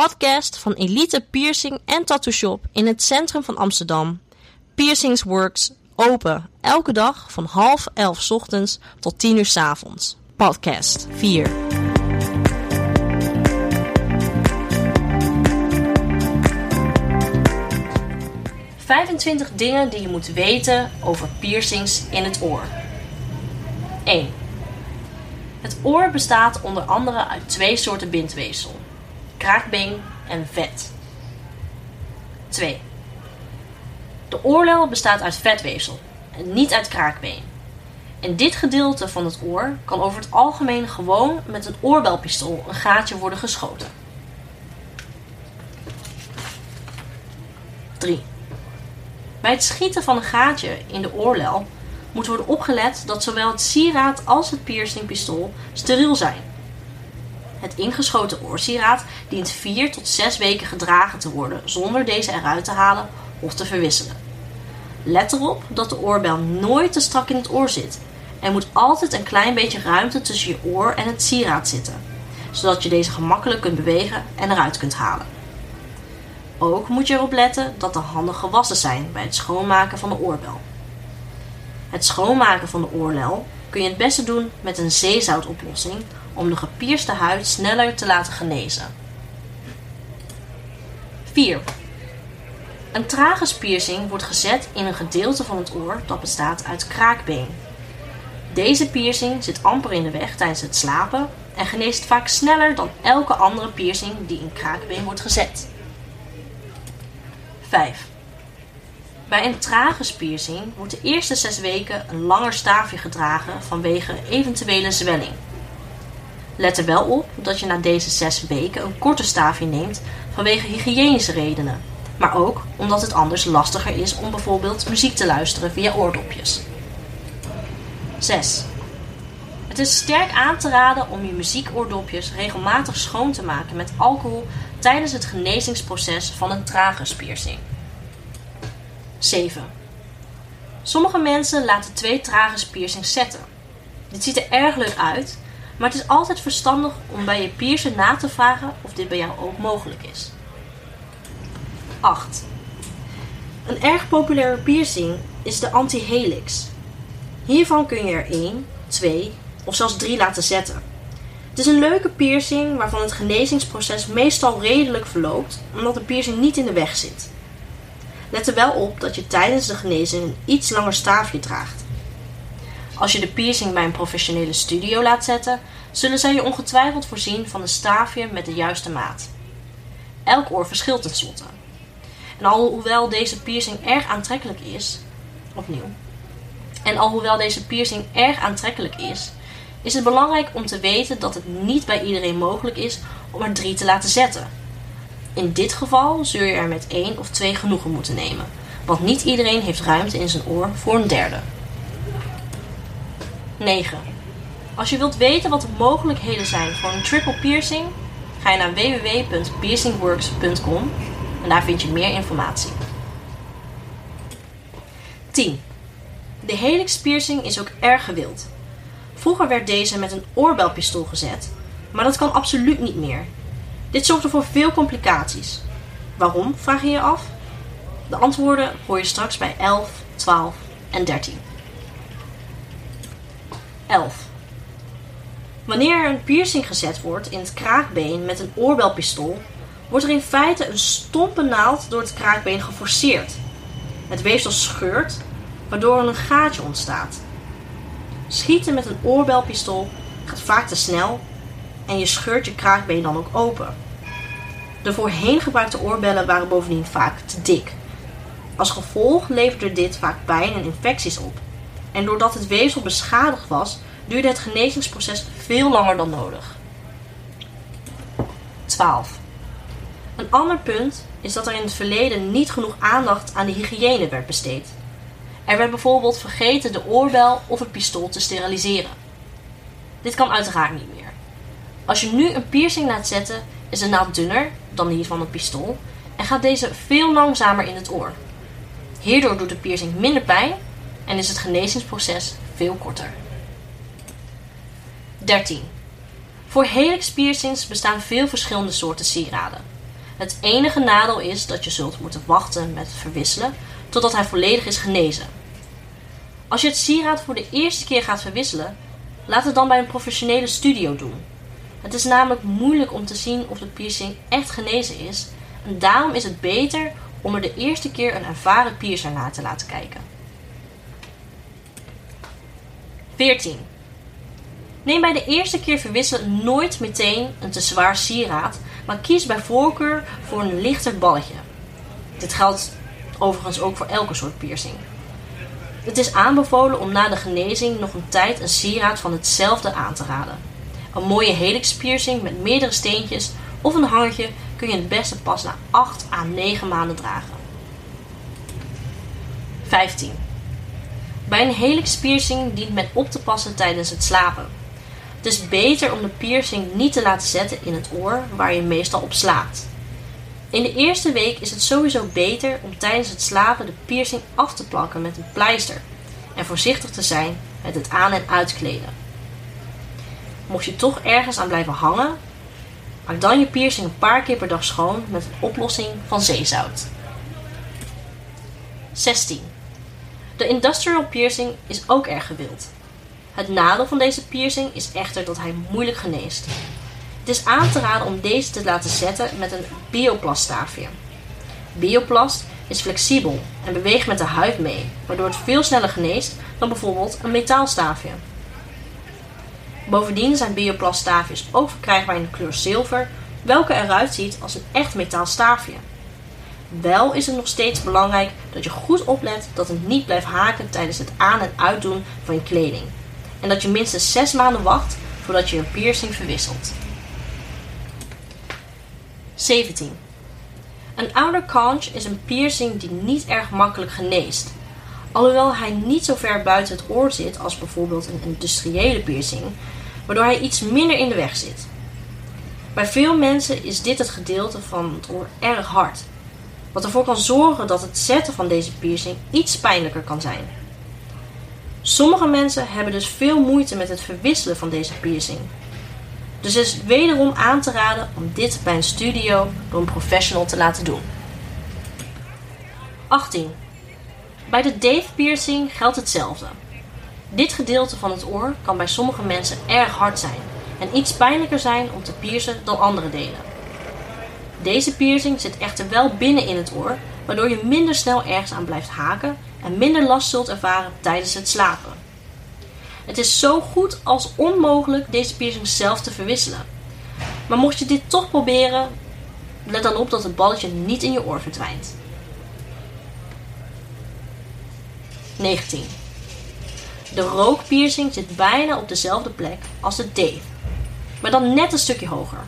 podcast van Elite Piercing en Tattoo Shop in het centrum van Amsterdam. Piercings Works, open elke dag van half elf ochtends tot tien uur 's avonds. Podcast 4. ...25 dingen die je moet weten over piercings in het oor. 1. Het oor bestaat onder andere uit twee soorten bindweefsel. Kraakbeen en vet. 2. De oorlel bestaat uit vetweefsel en niet uit kraakbeen. In dit gedeelte van het oor kan over het algemeen gewoon met een oorbelpistool een gaatje worden geschoten. 3. Bij het schieten van een gaatje in de oorlel moet worden opgelet dat zowel het sieraad als het piercingpistool steriel zijn. Het ingeschoten oorsieraad dient 4 tot 6 weken gedragen te worden zonder deze eruit te halen of te verwisselen. Let erop dat de oorbel nooit te strak in het oor zit. Er moet altijd een klein beetje ruimte tussen je oor en het sieraad zitten, zodat je deze gemakkelijk kunt bewegen en eruit kunt halen. Ook moet je erop letten dat de handen gewassen zijn bij het schoonmaken van de oorbel. Het schoonmaken van de oorlel kun je het beste doen met een zeezoutoplossing om de gepierste huid sneller te laten genezen. 4. Een traguspiercing wordt gezet in een gedeelte van het oor dat bestaat uit kraakbeen. Deze piercing zit amper in de weg tijdens het slapen en geneest vaak sneller dan elke andere piercing die in kraakbeen wordt gezet. 5. Bij een traguspiercing wordt de eerste 6 weken een langer staafje gedragen vanwege eventuele zwelling. Let er wel op dat je na deze 6 weken een korte staafje neemt vanwege hygiënische redenen, maar ook omdat het anders lastiger is om bijvoorbeeld muziek te luisteren via oordopjes. 6. Het is sterk aan te raden om je muziekoordopjes regelmatig schoon te maken met alcohol tijdens het genezingsproces van een traguspiercing. 7. Sommige mensen laten twee traguspiercings zetten. Dit ziet er erg leuk uit, maar het is altijd verstandig om bij je piercer na te vragen of dit bij jou ook mogelijk is. 8. Een erg populaire piercing is de anti-helix. Hiervan kun je er 1, 2 of zelfs 3 laten zetten. Het is een leuke piercing waarvan het genezingsproces meestal redelijk verloopt, omdat de piercing niet in de weg zit. Let er wel op dat je tijdens de genezing een iets langer staafje draagt. Als je de piercing bij een professionele studio laat zetten, zullen zij je ongetwijfeld voorzien van een staafje met de juiste maat. Elk oor verschilt tenslotte. En alhoewel deze piercing erg aantrekkelijk is, opnieuw. En alhoewel deze piercing erg aantrekkelijk is, is het belangrijk om te weten dat het niet bij iedereen mogelijk is om er drie te laten zetten. In dit geval zul je er met één of twee genoegen moeten nemen, want niet iedereen heeft ruimte in zijn oor voor een derde. 9. Als je wilt weten wat de mogelijkheden zijn voor een triple piercing, ga je naar www.piercingworks.com en daar vind je meer informatie. 10. De helix piercing is ook erg gewild. Vroeger werd deze met een oorbelpistool gezet, maar dat kan absoluut niet meer. Dit zorgde voor veel complicaties. Waarom, vraag je je af? De antwoorden hoor je straks bij 11, 12 en 13. 11. Wanneer er een piercing gezet wordt in het kraakbeen met een oorbelpistool, wordt er in feite een stompe naald door het kraakbeen geforceerd. Het weefsel scheurt, waardoor er een gaatje ontstaat. Schieten met een oorbelpistool gaat vaak te snel en je scheurt je kraakbeen dan ook open. De voorheen gebruikte oorbellen waren bovendien vaak te dik. Als gevolg leverde dit vaak pijn en infecties op. En doordat het weefsel beschadigd was, duurde het genezingsproces veel langer dan nodig. 12. Een ander punt is dat er in het verleden niet genoeg aandacht aan de hygiëne werd besteed. Er werd bijvoorbeeld vergeten de oorbel of het pistool te steriliseren. Dit kan uiteraard niet meer. Als je nu een piercing laat zetten, is de naald dunner dan die van een pistool en gaat deze veel langzamer in het oor. Hierdoor doet de piercing minder pijn en is het genezingsproces veel korter. 13. Voor helix piercings bestaan veel verschillende soorten sieraden. Het enige nadeel is dat je zult moeten wachten met het verwisselen totdat hij volledig is genezen. Als je het sieraad voor de eerste keer gaat verwisselen, laat het dan bij een professionele studio doen. Het is namelijk moeilijk om te zien of de piercing echt genezen is en daarom is het beter om er de eerste keer een ervaren piercer naar te laten kijken. 14. Neem bij de eerste keer verwisselen nooit meteen een te zwaar sieraad, maar kies bij voorkeur voor een lichter balletje. Dit geldt overigens ook voor elke soort piercing. Het is aanbevolen om na de genezing nog een tijd een sieraad van hetzelfde aan te raden. Een mooie helix piercing met meerdere steentjes of een hangertje kun je het beste pas na 8 à 9 maanden dragen. 15. Bij een helix piercing dient men op te passen tijdens het slapen. Het is beter om de piercing niet te laten zetten in het oor waar je meestal op slaapt. In de eerste week is het sowieso beter om tijdens het slapen de piercing af te plakken met een pleister en voorzichtig te zijn met het aan- en uitkleden. Mocht je toch ergens aan blijven hangen, maak dan je piercing een paar keer per dag schoon met een oplossing van zeezout. 16. De industrial piercing is ook erg gewild. Het nadeel van deze piercing is echter dat hij moeilijk geneest. Het is aan te raden om deze te laten zetten met een bioplaststaafje. Bioplast is flexibel en beweegt met de huid mee, waardoor het veel sneller geneest dan bijvoorbeeld een metaalstaafje. Bovendien zijn bioplaststaafjes ook verkrijgbaar in de kleur zilver, welke eruit ziet als een echt metaalstaafje. Wel is het nog steeds belangrijk dat je goed oplet dat het niet blijft haken tijdens het aan- en uitdoen van je kleding. En dat je minstens 6 maanden wacht voordat je een piercing verwisselt. 17. Een outer conch is een piercing die niet erg makkelijk geneest. Alhoewel hij niet zo ver buiten het oor zit als bijvoorbeeld een industriële piercing, waardoor hij iets minder in de weg zit. Bij veel mensen is dit het gedeelte van het oor erg hard, wat ervoor kan zorgen dat het zetten van deze piercing iets pijnlijker kan zijn. Sommige mensen hebben dus veel moeite met het verwisselen van deze piercing, dus is wederom aan te raden om dit bij een studio door een professional te laten doen. 18. Bij de Dave piercing geldt hetzelfde. Dit gedeelte van het oor kan bij sommige mensen erg hard zijn en iets pijnlijker zijn om te piercen dan andere delen. Deze piercing zit echter wel binnen in het oor, waardoor je minder snel ergens aan blijft haken en minder last zult ervaren tijdens het slapen. Het is zo goed als onmogelijk deze piercing zelf te verwisselen. Maar mocht je dit toch proberen, let dan op dat het balletje niet in je oor verdwijnt. 19. De rookpiercing zit bijna op dezelfde plek als de Dave, maar dan net een stukje hoger.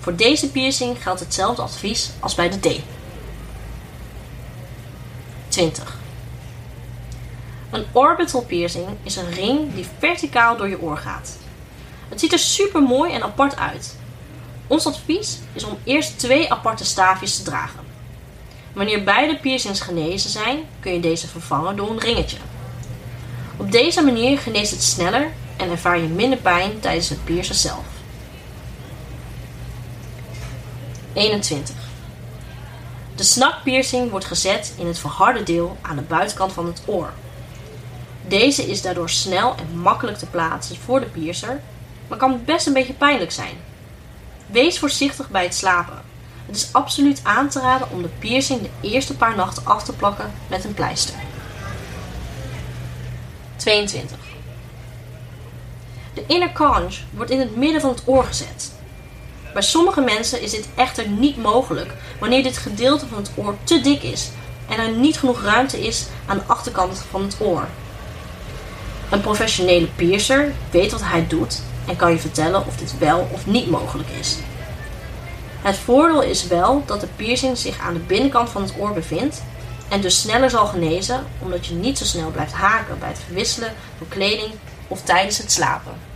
Voor deze piercing geldt hetzelfde advies als bij de Dave. 20. Een orbital piercing is een ring die verticaal door je oor gaat. Het ziet er super mooi en apart uit. Ons advies is om eerst twee aparte staafjes te dragen. Wanneer beide piercings genezen zijn, kun je deze vervangen door een ringetje. Op deze manier geneest het sneller en ervaar je minder pijn tijdens het piercen zelf. 21. De snakpiercing wordt gezet in het verharde deel aan de buitenkant van het oor. Deze is daardoor snel en makkelijk te plaatsen voor de piercer, maar kan best een beetje pijnlijk zijn. Wees voorzichtig bij het slapen. Het is absoluut aan te raden om de piercing de eerste paar nachten af te plakken met een pleister. 22. De inner conch wordt in het midden van het oor gezet. Bij sommige mensen is dit echter niet mogelijk wanneer dit gedeelte van het oor te dik is en er niet genoeg ruimte is aan de achterkant van het oor. Een professionele piercer weet wat hij doet en kan je vertellen of dit wel of niet mogelijk is. Het voordeel is wel dat de piercing zich aan de binnenkant van het oor bevindt en dus sneller zal genezen omdat je niet zo snel blijft haken bij het verwisselen van kleding of tijdens het slapen.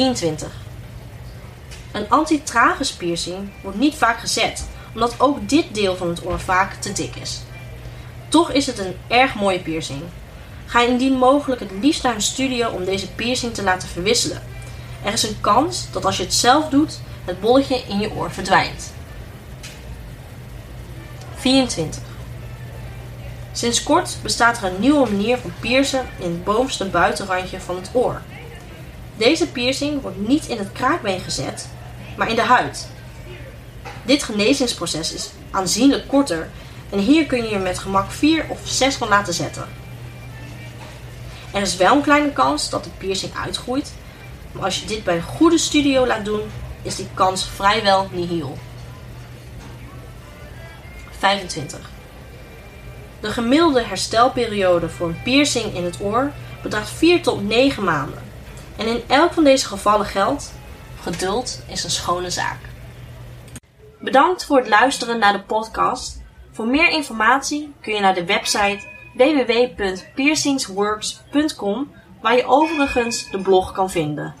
23. Een antitragus piercing wordt niet vaak gezet omdat ook dit deel van het oor vaak te dik is. Toch is het een erg mooie piercing. Ga indien mogelijk het liefst naar een studio om deze piercing te laten verwisselen. Er is een kans dat als je het zelf doet, het bolletje in je oor verdwijnt. 24. Sinds kort bestaat er een nieuwe manier van piercen in het bovenste buitenrandje van het oor. Deze piercing wordt niet in het kraakbeen gezet, maar in de huid. Dit genezingsproces is aanzienlijk korter en hier kun je je met gemak 4 of 6 van laten zetten. Er is wel een kleine kans dat de piercing uitgroeit, maar als je dit bij een goede studio laat doen, is die kans vrijwel nihil. 25. De gemiddelde herstelperiode voor een piercing in het oor bedraagt 4 tot 9 maanden. En in elk van deze gevallen geldt: geduld is een schone zaak. Bedankt voor het luisteren naar de podcast. Voor meer informatie kun je naar de website www.piercingsworks.com waar je overigens de blog kan vinden.